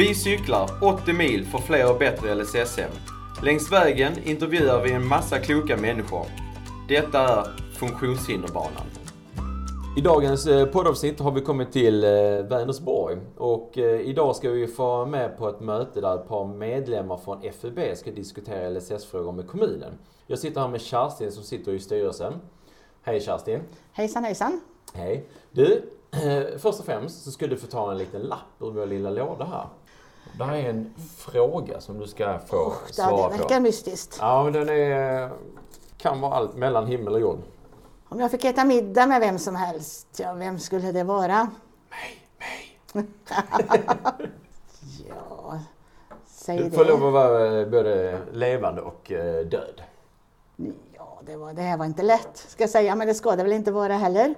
Vi cyklar 80 mil för fler och bättre LSS-hem. Längs vägen intervjuar vi en massa kloka människor. Detta är Funktionshinderbanan. I dagens eh, poddavsnitt har vi kommit till eh, Vänersborg och eh, idag ska vi få vara med på ett möte där ett par medlemmar från FUB ska diskutera LSS-frågor med kommunen. Jag sitter här med Kerstin som sitter i styrelsen. Hej Kerstin! Hejsan hejsan! Hej! Du, först och främst så ska du få ta en liten lapp ur vår lilla låda här. Det här är en fråga som du ska få oh, svara på. Det verkar mystiskt. Ja, men den är, kan vara allt mellan himmel och jord. Om jag fick äta middag med vem som helst, ja, vem skulle det vara? Mig, mig. ja, säg det. Du får lov att vara både levande och eh, död. Ja, det, var, det här var inte lätt, ska jag säga, men det ska det väl inte vara heller.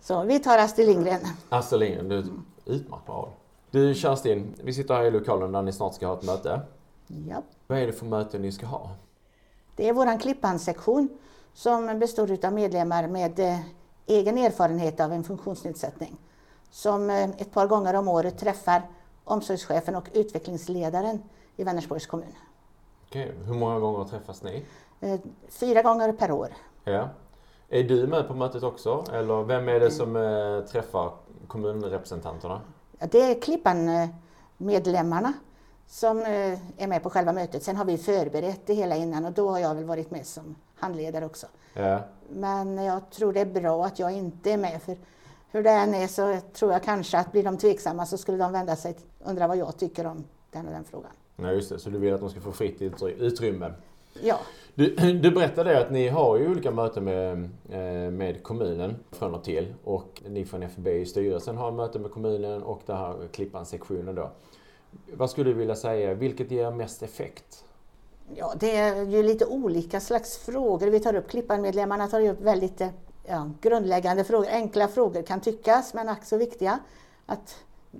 Så vi tar Astrid Lindgren. Astrid Lindgren, du är utmärkt bra. Du Kerstin, vi sitter här i lokalen där ni snart ska ha ett möte. Ja. Vad är det för möte ni ska ha? Det är vår Klippan-sektion som består av medlemmar med eh, egen erfarenhet av en funktionsnedsättning. Som eh, ett par gånger om året träffar omsorgschefen och utvecklingsledaren i Vänersborgs kommun. Okej, hur många gånger träffas ni? Eh, fyra gånger per år. Ja. Är du med på mötet också? Eller vem är det som träffar kommunrepresentanterna? Det är Klippan-medlemmarna som är med på själva mötet. Sen har vi förberett det hela innan och då har jag väl varit med som handledare också. Ja. Men jag tror det är bra att jag inte är med för hur det än är så tror jag kanske att blir de tveksamma så skulle de vända sig och undra vad jag tycker om den och den frågan. Ja just det, så du vill att de ska få fritt utrymme? Ja. Du, du berättade att ni har ju olika möten med, eh, med kommunen från och till och ni från FB i styrelsen har möten med kommunen och det här Klippan-sektionen då. Vad skulle du vilja säga, vilket ger mest effekt? Ja, det är ju lite olika slags frågor vi tar upp. Klippan-medlemmarna tar ju upp väldigt eh, ja, grundläggande frågor, enkla frågor kan tyckas, men ack så viktiga. Att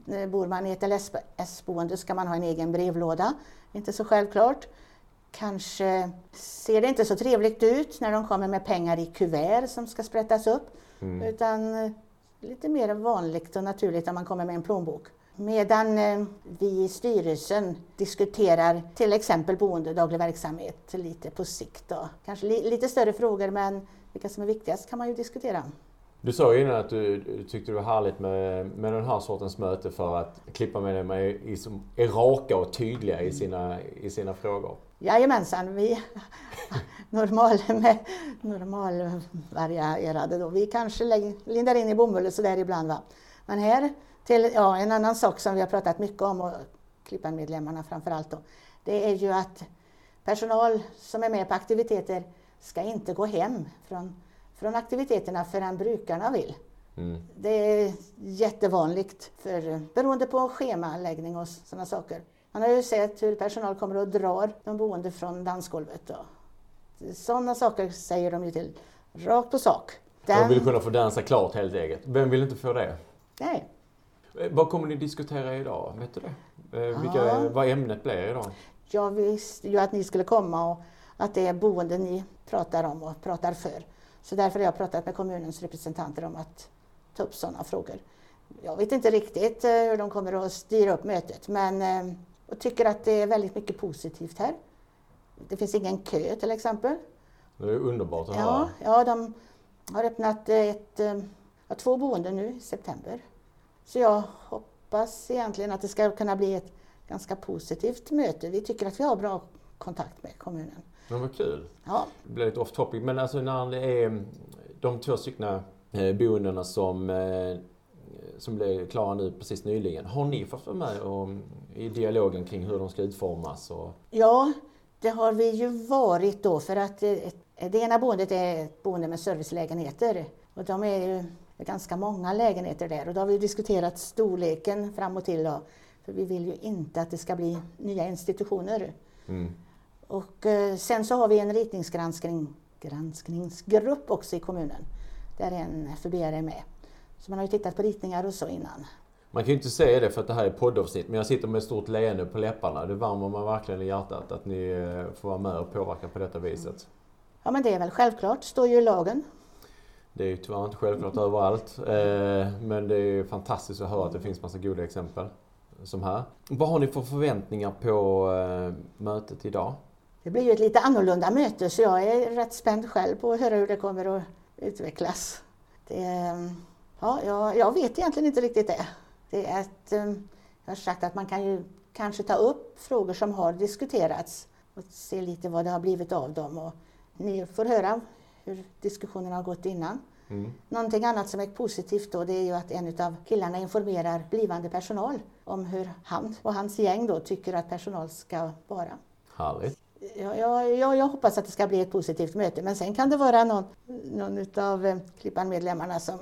eh, bor man i ett LSS-boende ska man ha en egen brevlåda. Inte så självklart. Kanske ser det inte så trevligt ut när de kommer med pengar i kuvert som ska sprättas upp. Mm. Utan eh, lite mer vanligt och naturligt om man kommer med en plånbok. Medan eh, vi i styrelsen diskuterar till exempel boende daglig verksamhet lite på sikt. Då. Kanske li lite större frågor men vilka som är viktigast kan man ju diskutera. Du sa ju innan att du, du tyckte det var härligt med, med den här sortens möte för att klippa med är, är, är raka och tydliga i sina, i sina frågor. Jajamensan, vi normal, med, normalvarierade då. Vi kanske lindar in i bomull och sådär ibland. Va? Men här till ja, en annan sak som vi har pratat mycket om, och Klippan-medlemmarna framför allt då, det är ju att personal som är med på aktiviteter ska inte gå hem från, från aktiviteterna förrän brukarna vill. Mm. Det är jättevanligt för, beroende på schemaläggning och sådana saker. Man har ju sett hur personal kommer och drar de boende från dansgolvet. Sådana saker säger de ju till, rakt på sak. Den... De vill kunna få dansa klart helt eget. Vem vill inte få det? Nej. Eh, vad kommer ni diskutera idag? Vet du det? Eh, vilka, vad ämnet blir idag? Jag visste ju att ni skulle komma och att det är boende ni pratar om och pratar för. Så därför har jag pratat med kommunens representanter om att ta upp sådana frågor. Jag vet inte riktigt eh, hur de kommer att styra upp mötet men jag tycker att det är väldigt mycket positivt här. Det finns ingen kö till exempel. Det är underbart att ja, höra. Ja, de har öppnat ett, två boenden nu i september. Så jag hoppas egentligen att det ska kunna bli ett ganska positivt möte. Vi tycker att vi har bra kontakt med kommunen. Men vad kul! Ja. Det blir lite off topic, men alltså när det är de två stycken eh, boendena som, eh, som blev klara nu precis nyligen. Har ni fått vara med och, i dialogen kring hur de ska utformas? Och... Ja, det har vi ju varit då för att eh, det ena boendet är ett boende med servicelägenheter och de är ju ganska många lägenheter där och då har vi diskuterat storleken fram och till. Då, för vi vill ju inte att det ska bli nya institutioner. Mm. Och eh, sen så har vi en ritningsgranskning granskningsgrupp också i kommunen där en FUB är med. Så man har ju tittat på ritningar och så innan. Man kan ju inte säga det för att det här är poddavsnitt men jag sitter med ett stort leende på läpparna. Det värmer man verkligen i hjärtat att ni eh, får vara med och påverka på detta viset. Ja men det är väl självklart, står ju i lagen. Det är ju tyvärr inte självklart överallt. Eh, men det är fantastiskt att höra att det finns massa goda exempel. som här. Vad har ni för förväntningar på mötet idag? Det blir ju ett lite annorlunda möte så jag är rätt spänd själv på att höra hur det kommer att utvecklas. Det, ja, jag, jag vet egentligen inte riktigt det. det är ett, eh, jag har sagt att man kan ju kanske ta upp frågor som har diskuterats och se lite vad det har blivit av dem. Och ni får höra hur diskussionerna har gått innan. Mm. Någonting annat som är positivt då det är ju att en av killarna informerar blivande personal om hur han och hans gäng då tycker att personal ska vara. Härligt. Ja, ja, jag hoppas att det ska bli ett positivt möte men sen kan det vara någon, någon av eh, Klippan-medlemmarna som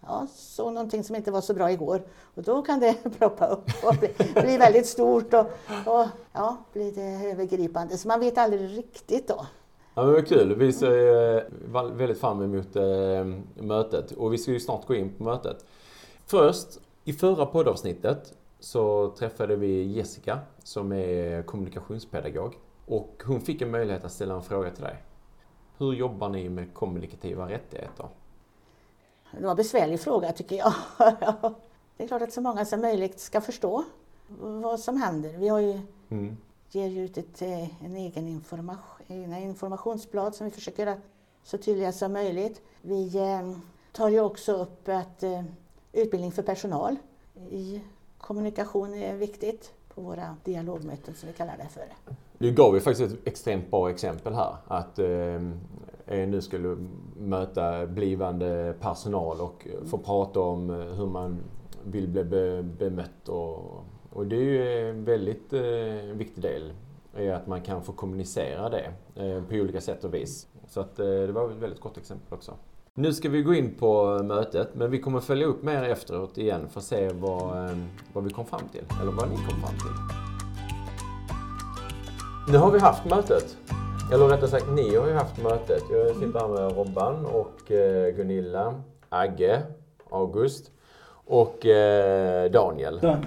ja, såg någonting som inte var så bra igår. Och då kan det ploppa upp och bli, bli väldigt stort och, och ja, bli det övergripande. Så man vet aldrig riktigt då. Ja, men vad kul. Vi ser eh, väldigt fram emot eh, mötet och vi ska ju snart gå in på mötet. Först, i förra poddavsnittet så träffade vi Jessica som är kommunikationspedagog och hon fick en möjlighet att ställa en fråga till dig. Hur jobbar ni med kommunikativa rättigheter? Det var en besvärlig fråga tycker jag. det är klart att så många som möjligt ska förstå vad som händer. Vi har ju, mm. ger ju ut ett, eh, en egen information, informationsblad som vi försöker göra så tydliga som möjligt. Vi eh, tar ju också upp att eh, utbildning för personal i kommunikation är viktigt på våra dialogmöten som vi kallar det för. Du gav ju faktiskt ett extremt bra exempel här. Att eh, nu skulle möta blivande personal och få prata om eh, hur man vill bli be, bemött. Och, och det är ju en väldigt eh, viktig del är att man kan få kommunicera det eh, på olika sätt och vis. Så att, eh, det var ett väldigt gott exempel också. Nu ska vi gå in på mötet men vi kommer följa upp mer efteråt igen för att se vad, eh, vad vi kom fram till. Eller vad ni kom fram till. Nu har vi haft mötet. Eller rättare sagt, ni har ju haft mötet. Jag sitter här med Robban och eh, Gunilla, Agge, August och eh, Daniel. Daniel.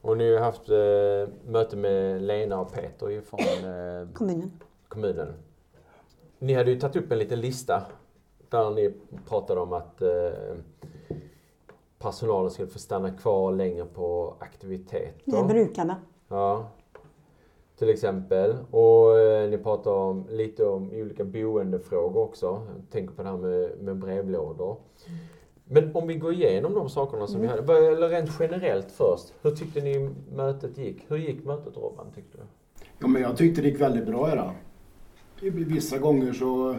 Och ni har haft eh, möte med Lena och Peter från kommunen. kommunen. Ni hade ju tagit upp en liten lista där ni pratade om att personalen skulle få stanna kvar längre på aktiviteter. Det är brukarna. Ja till exempel. Och eh, ni pratar om, lite om olika boendefrågor också. Jag tänker på det här med, med brevlådor. Men om vi går igenom de sakerna som mm. vi hade, eller rent generellt först. Hur tyckte ni mötet gick? Hur gick mötet Robban, tyckte du? Ja, men jag tyckte det gick väldigt bra idag. Vissa gånger så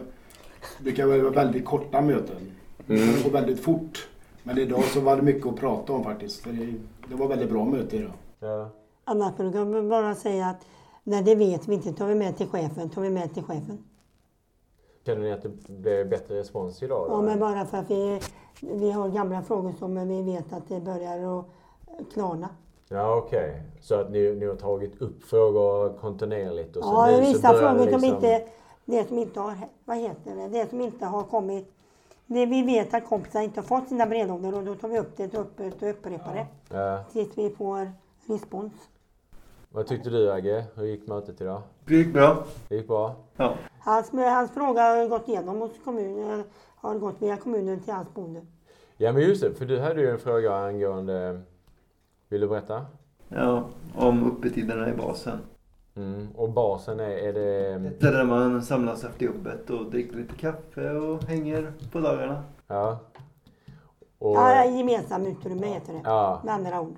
brukar det vara väldigt korta möten. Mm. Går väldigt fort. Men idag så var det mycket att prata om faktiskt. Det, det var väldigt bra möte idag. Ja. Annars kan man bara säga att Nej, det vet vi inte. Tar vi med till chefen, tar vi med till chefen. Känner ni att det blev bättre respons idag? Då? Ja, men bara för att vi, vi har gamla frågor som vi vet att det börjar att klarna. Ja, okej. Okay. Så att ni, ni har tagit upp frågor kontinuerligt? Och ja, vissa frågor liksom... som inte, det som inte har, vad heter det, det som inte har kommit det vi vet att kompisar inte har fått sina brevlådor och då tar vi upp det och upprepar det. Ja. Tills vi får respons. Vad tyckte du Agge? Hur gick mötet idag? Det gick bra. Det gick bra? Ja. Hans, hans fråga har gått igenom hos kommunen, har gått via kommunen till hans boende. Ja men just det, för du hade ju en fråga angående... Vill du berätta? Ja, om öppettiderna i basen. Mm. Och basen är, är det... Ett där man samlas efter jobbet och dricker lite kaffe och hänger på dagarna. Ja. Och... Ja, gemensam utrymme heter det. Ja. Med andra ord.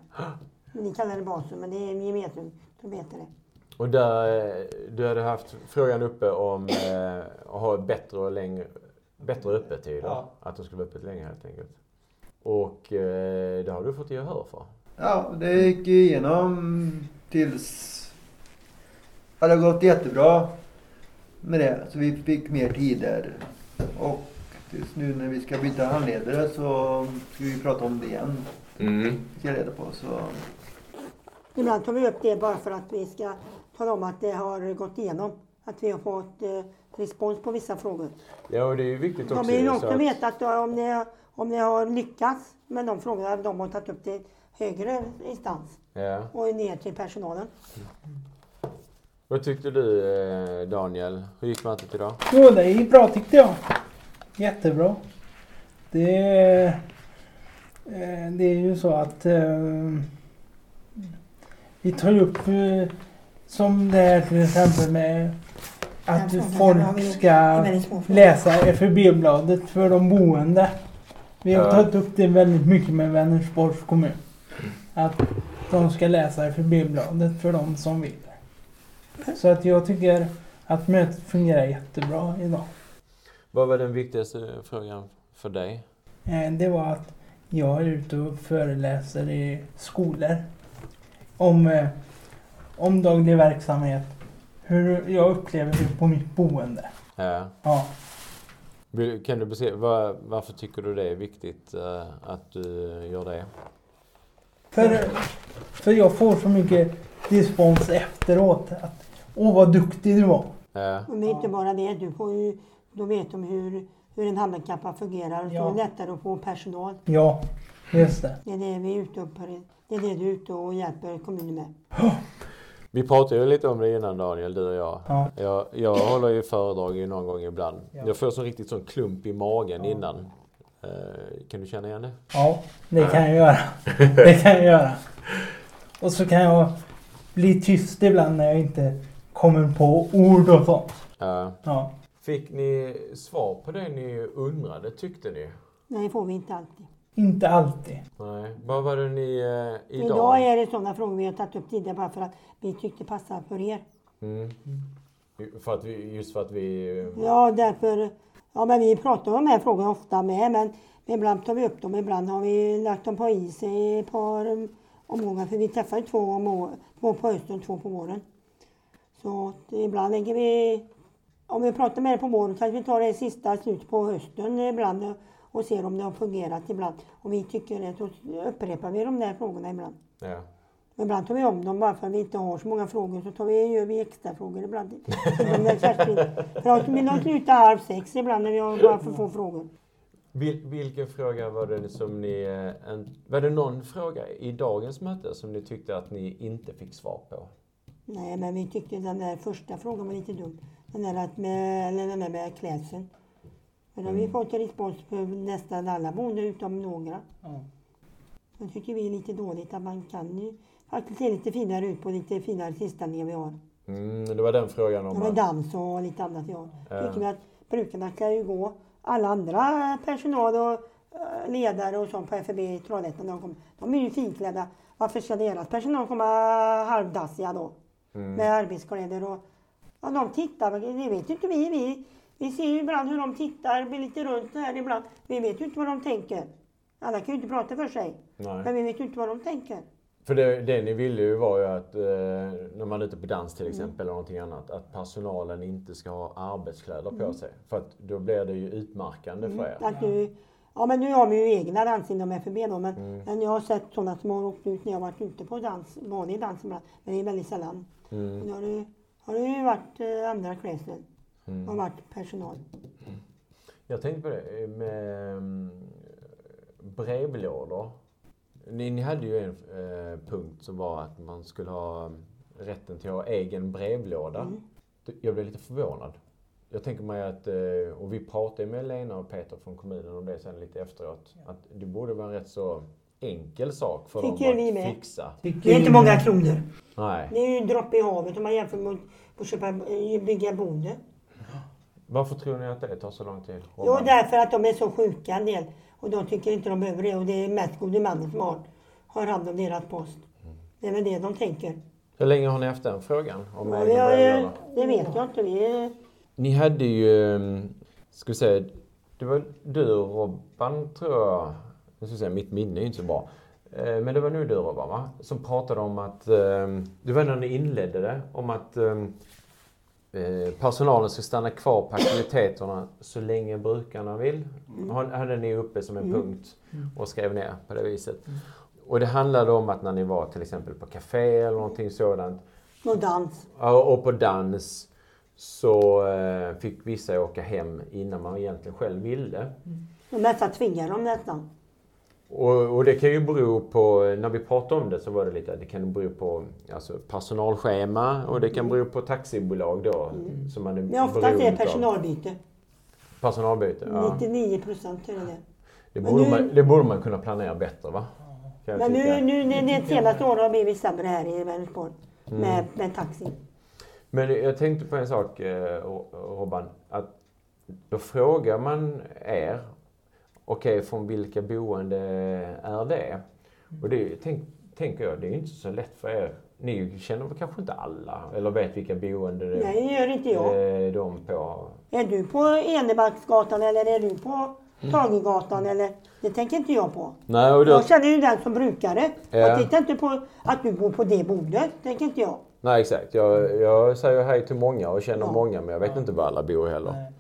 Ni kallar det basen, men det är gemensamt. De heter det. Och där, du hade haft frågan uppe om eh, att ha bättre och längre, bättre öppettider. Ja. Att de skulle vara öppet längre helt enkelt. Och eh, det har du fått gehör för? Ja, det gick igenom tills... Ja, det har gått jättebra med det. Så vi fick mer tider. Och tills nu när vi ska byta handledare så ska vi prata om det igen. Mm. Ska jag reda på. Så Ibland tar vi upp det bara för att vi ska tala om att det har gått igenom. Att vi har fått eh, respons på vissa frågor. Ja, och det är ju viktigt också. De vill också att... veta att om ni, om ni har lyckats med de frågorna de har tagit upp till högre instans. Ja. Och ner till personalen. Vad tyckte du eh, Daniel? Hur gick mötet idag? Jo, det gick bra tyckte jag. Jättebra. Det, eh, det är ju så att vi tar ju upp eh, som det är till exempel med att folk ska läsa FUB-bladet för de boende. Vi har tagit upp det väldigt mycket med Vänersborgs kommun. Att de ska läsa FUB-bladet för de som vill. Så att jag tycker att mötet fungerar jättebra idag. Vad var den viktigaste frågan för dig? Eh, det var att jag är ute och föreläser i skolor om, eh, om daglig verksamhet. Hur jag upplever det på mitt boende. Ja. ja. Kan du beskriva, var, varför tycker du det är viktigt uh, att du gör det? För, för jag får så mycket respons efteråt. Att, Åh vad duktig du var. Ja. Men inte bara det. Du får ju, då vet de hur, hur en handikappad fungerar. Och ja. Så är det lättare att få personal. Ja, just det. Det är det vi är ute och, det är det du är ute och hjälper kommunen med. Vi pratade ju lite om det innan Daniel, du och jag. Ja. Jag, jag håller ju föredrag någon gång ibland. Ja. Jag får så riktigt sån klump i magen ja. innan. Uh, kan du känna igen det? Ja, det kan jag göra. Det kan jag göra. Och så kan jag bli tyst ibland när jag inte kommer på ord och sånt. Uh. Ja. Fick ni svar på det ni undrade, tyckte ni? Nej, får vi inte alltid. Inte alltid. Nej. Vad var det ni eh, idag? Idag är det sådana frågor vi har tagit upp tidigare bara för att vi tyckte passar för er. Mm. För att vi, just för att vi... Ja, därför... Ja, men vi pratar om de här frågorna ofta med, men ibland tar vi upp dem, ibland har vi lagt dem på is i ett par omgångar, för vi träffar två, om, två på hösten och två på våren. Så ibland lägger vi... Om vi pratar med er på våren kanske vi tar det sista slutet på hösten ibland och ser om det har fungerat ibland. Om vi tycker det så upprepar vi de där frågorna ibland. Ja. Ibland tar vi om dem bara för att vi inte har så många frågor så tar vi, gör vi extra frågor ibland. för att vill de sluta halv sex ibland när vi har bara för få frågor. Vil, vilken fråga var det som ni... Eh, en, var det någon fråga i dagens möte som ni tyckte att ni inte fick svar på? Nej, men vi tyckte den där första frågan var lite dum. Den där med, eller den där med klädseln. Men då har vi mm. fått respons på nästan alla boende utom några. Ja. Det tycker vi är lite dåligt att man kan ju faktiskt se lite finare ut på lite finare tillställningar vi har. Mm, det var den frågan om... Ja, dans och lite annat ja. ja. tycker vi att brukarna kan ju gå. Alla andra personal och eh, ledare och sånt på FB i Trollhättan, de, de är ju finklädda. Varför ska deras personal komma halvdassiga då? Mm. Med arbetskläder och... Ja, de tittar, det vet inte vi. Vi, vi ser ju ibland hur de tittar, blir lite runt här ibland. Vi vet ju inte vad de tänker. Alla kan ju inte prata för sig. Nej. Men vi vet ju inte vad de tänker. För det, det ni ville ju var ju att eh, när man är ute på dans till mm. exempel mm. eller någonting annat, att personalen inte ska ha arbetskläder mm. på sig. För att då blir det ju utmärkande mm. för er. Att nu, ja men nu har vi ju egna dans inom FUB då, men, mm. men jag har sett sådana som har åkt ut när jag varit ute på dans, vanlig dans ibland. Men det är väldigt sällan. Mm. Och då har det, har det ju varit eh, andra klädsel. Mm. Och varit personal. Mm. Jag tänkte på det med mm, brevlådor. Ni, ni hade ju en eh, punkt som var att man skulle ha mm, rätten till att ha egen brevlåda. Mm. Jag blev lite förvånad. Jag tänker mig att, eh, och vi pratade med Lena och Peter från kommunen om det sen lite efteråt, att det borde vara en rätt så enkel sak för Tycker dem att vi fixa. Tycker det är inte många kronor. Nej. Det är ju en droppe i havet om man jämför med att köpa, eh, bygga bonde. Varför tror ni att det tar så lång tid? Jo, därför att de är så sjuka en del. Och de tycker inte de behöver det. Och det är mest gode mannen som har, har hand om deras post. Mm. Det är väl det de tänker. Hur länge har ni haft den frågan? Om ja, jag, det vet jag inte. Vi... Ni hade ju, mm, ska vi säga, det var du och Robban tror jag, jag ska säga mitt minne är inte så bra. Eh, men det var nu du Robban va? Som pratade om att, eh, det var när ni inledde det, om att Eh, personalen ska stanna kvar på aktiviteterna så länge brukarna vill. Mm. hade ni uppe som en mm. punkt mm. och skrev ner på det viset. Och det handlade om att när ni var till exempel på café eller någonting sådant. Och dans. Och på dans så eh, fick vissa åka hem innan man egentligen själv ville. Mm. De nästan tvingade dem nästan. Och, och, det kan ju bero på, när vi pratade om det så var det lite, det kan bero på alltså, personalschema och det kan bero på taxibolag då. Mm. Som man är Men oftast är det personalbyte. Personalbyte, ja. 99 procent är det det. Borde, nu... man, det borde man kunna planera bättre va? Men nu, nu det senaste året har blivit sämre här i Vänersborg mm. med, med taxi. Men jag tänkte på en sak eh, Robban. Att då frågar man er, okej okay, från vilka boende är det? Och det tänk, tänker jag, det är inte så lätt för er. Ni känner väl kanske inte alla eller vet vilka boende det Nej, det gör inte jag. är de på? Är du på Enebacksgatan eller är du på Tagegatan eller? Det tänker inte jag på. Nej, och då... Jag känner ju den som brukare. Ja. Jag tittar inte på att du bor på det bordet. tänker inte jag. Nej exakt. Jag, jag säger hej till många och känner ja. många men jag vet ja. inte var alla bor heller. Nej.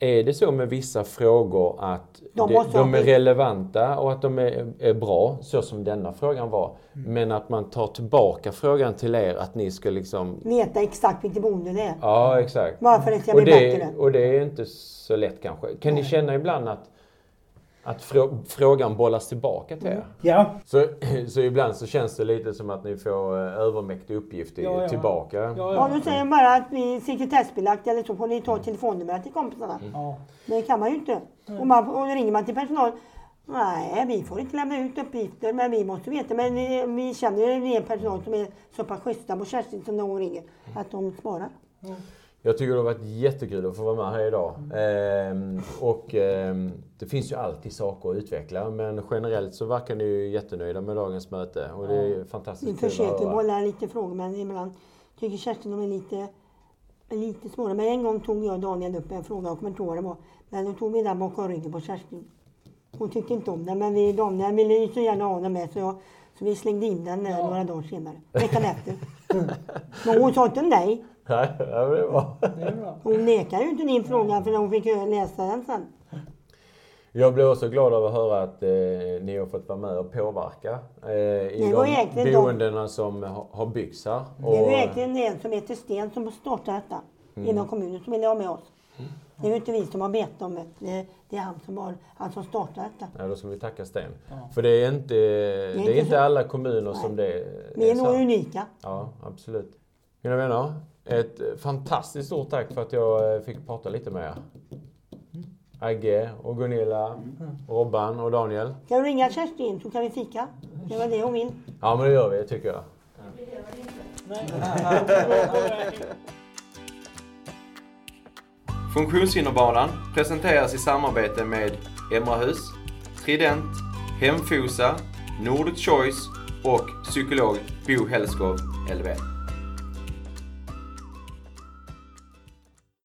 Är det så med vissa frågor att de, det, de är relevanta och att de är, är, bra, så som denna frågan var, mm. men att man tar tillbaka frågan till er att ni ska liksom... Veta exakt vilket boende det är. Ja, exakt. Varför det ska bli bättre. Och det är inte så lätt kanske. Kan Nej. ni känna ibland att att frå frågan bollas tillbaka till er. Ja. Så, så ibland så känns det lite som att ni får eh, övermäktig uppgift ja, ja. tillbaka. Ja, ja. ja, du säger bara att vi är sekretessbelagt eller så får ni ta telefonnumret till kompisarna. Mm. Ja. Det kan man ju inte. Mm. Och, man, och ringer man till personal Nej, vi får inte lämna ut uppgifter men vi måste veta. Men vi, vi känner ju en del personal som är så pass schyssta på Kerstin som någon ringer att de svarar. Mm. Jag tycker det har varit jättekul att få vara med här idag. Ehm, och ehm, det finns ju alltid saker att utveckla men generellt så verkar ni ju jättenöjda med dagens möte och det är fantastiskt Vi försöker bolla lite frågor men ibland tycker Kerstin de är lite, lite svåra. Men en gång tog jag och Daniel upp en fråga och det var. Men då tog vi den bakom ryggen på Kerstin. Hon tyckte inte om den men vi, Daniel ville ju så gärna ha den med så, jag, så vi slängde in den ja. några dagar senare. Veckan efter. Men hon sa inte nej. Nej, det är bra. Hon nekar ju inte din fråga för hon fick läsa den sen. Jag blev också glad över att höra att eh, ni har fått vara med och påverka eh, i de boendena de... som har byggts här. Och... Det var egentligen en som heter Sten som startade detta mm. inom kommunen som ville ha med oss. Mm. Det är ju inte vi som har bett om det. Det, det är han som, har, han som startade detta. Ja, då ska vi tacka Sten. Ja. För det är inte, det är det är inte, alla kommuner Nej. som det är. Vi är nog unika. Ja, absolut. Mina vänner, ett fantastiskt stort tack för att jag eh, fick prata lite med er. Agge och Gunilla, Robban och Daniel. Kan du ringa Kerstin så kan vi fika? Det var det hon vill. Ja men det gör vi, tycker jag. Funktionshinderbanan presenteras i samarbete med Emrahus, Trident, Hemfosa, Nordic Choice och psykolog Bo Hellskov, LV.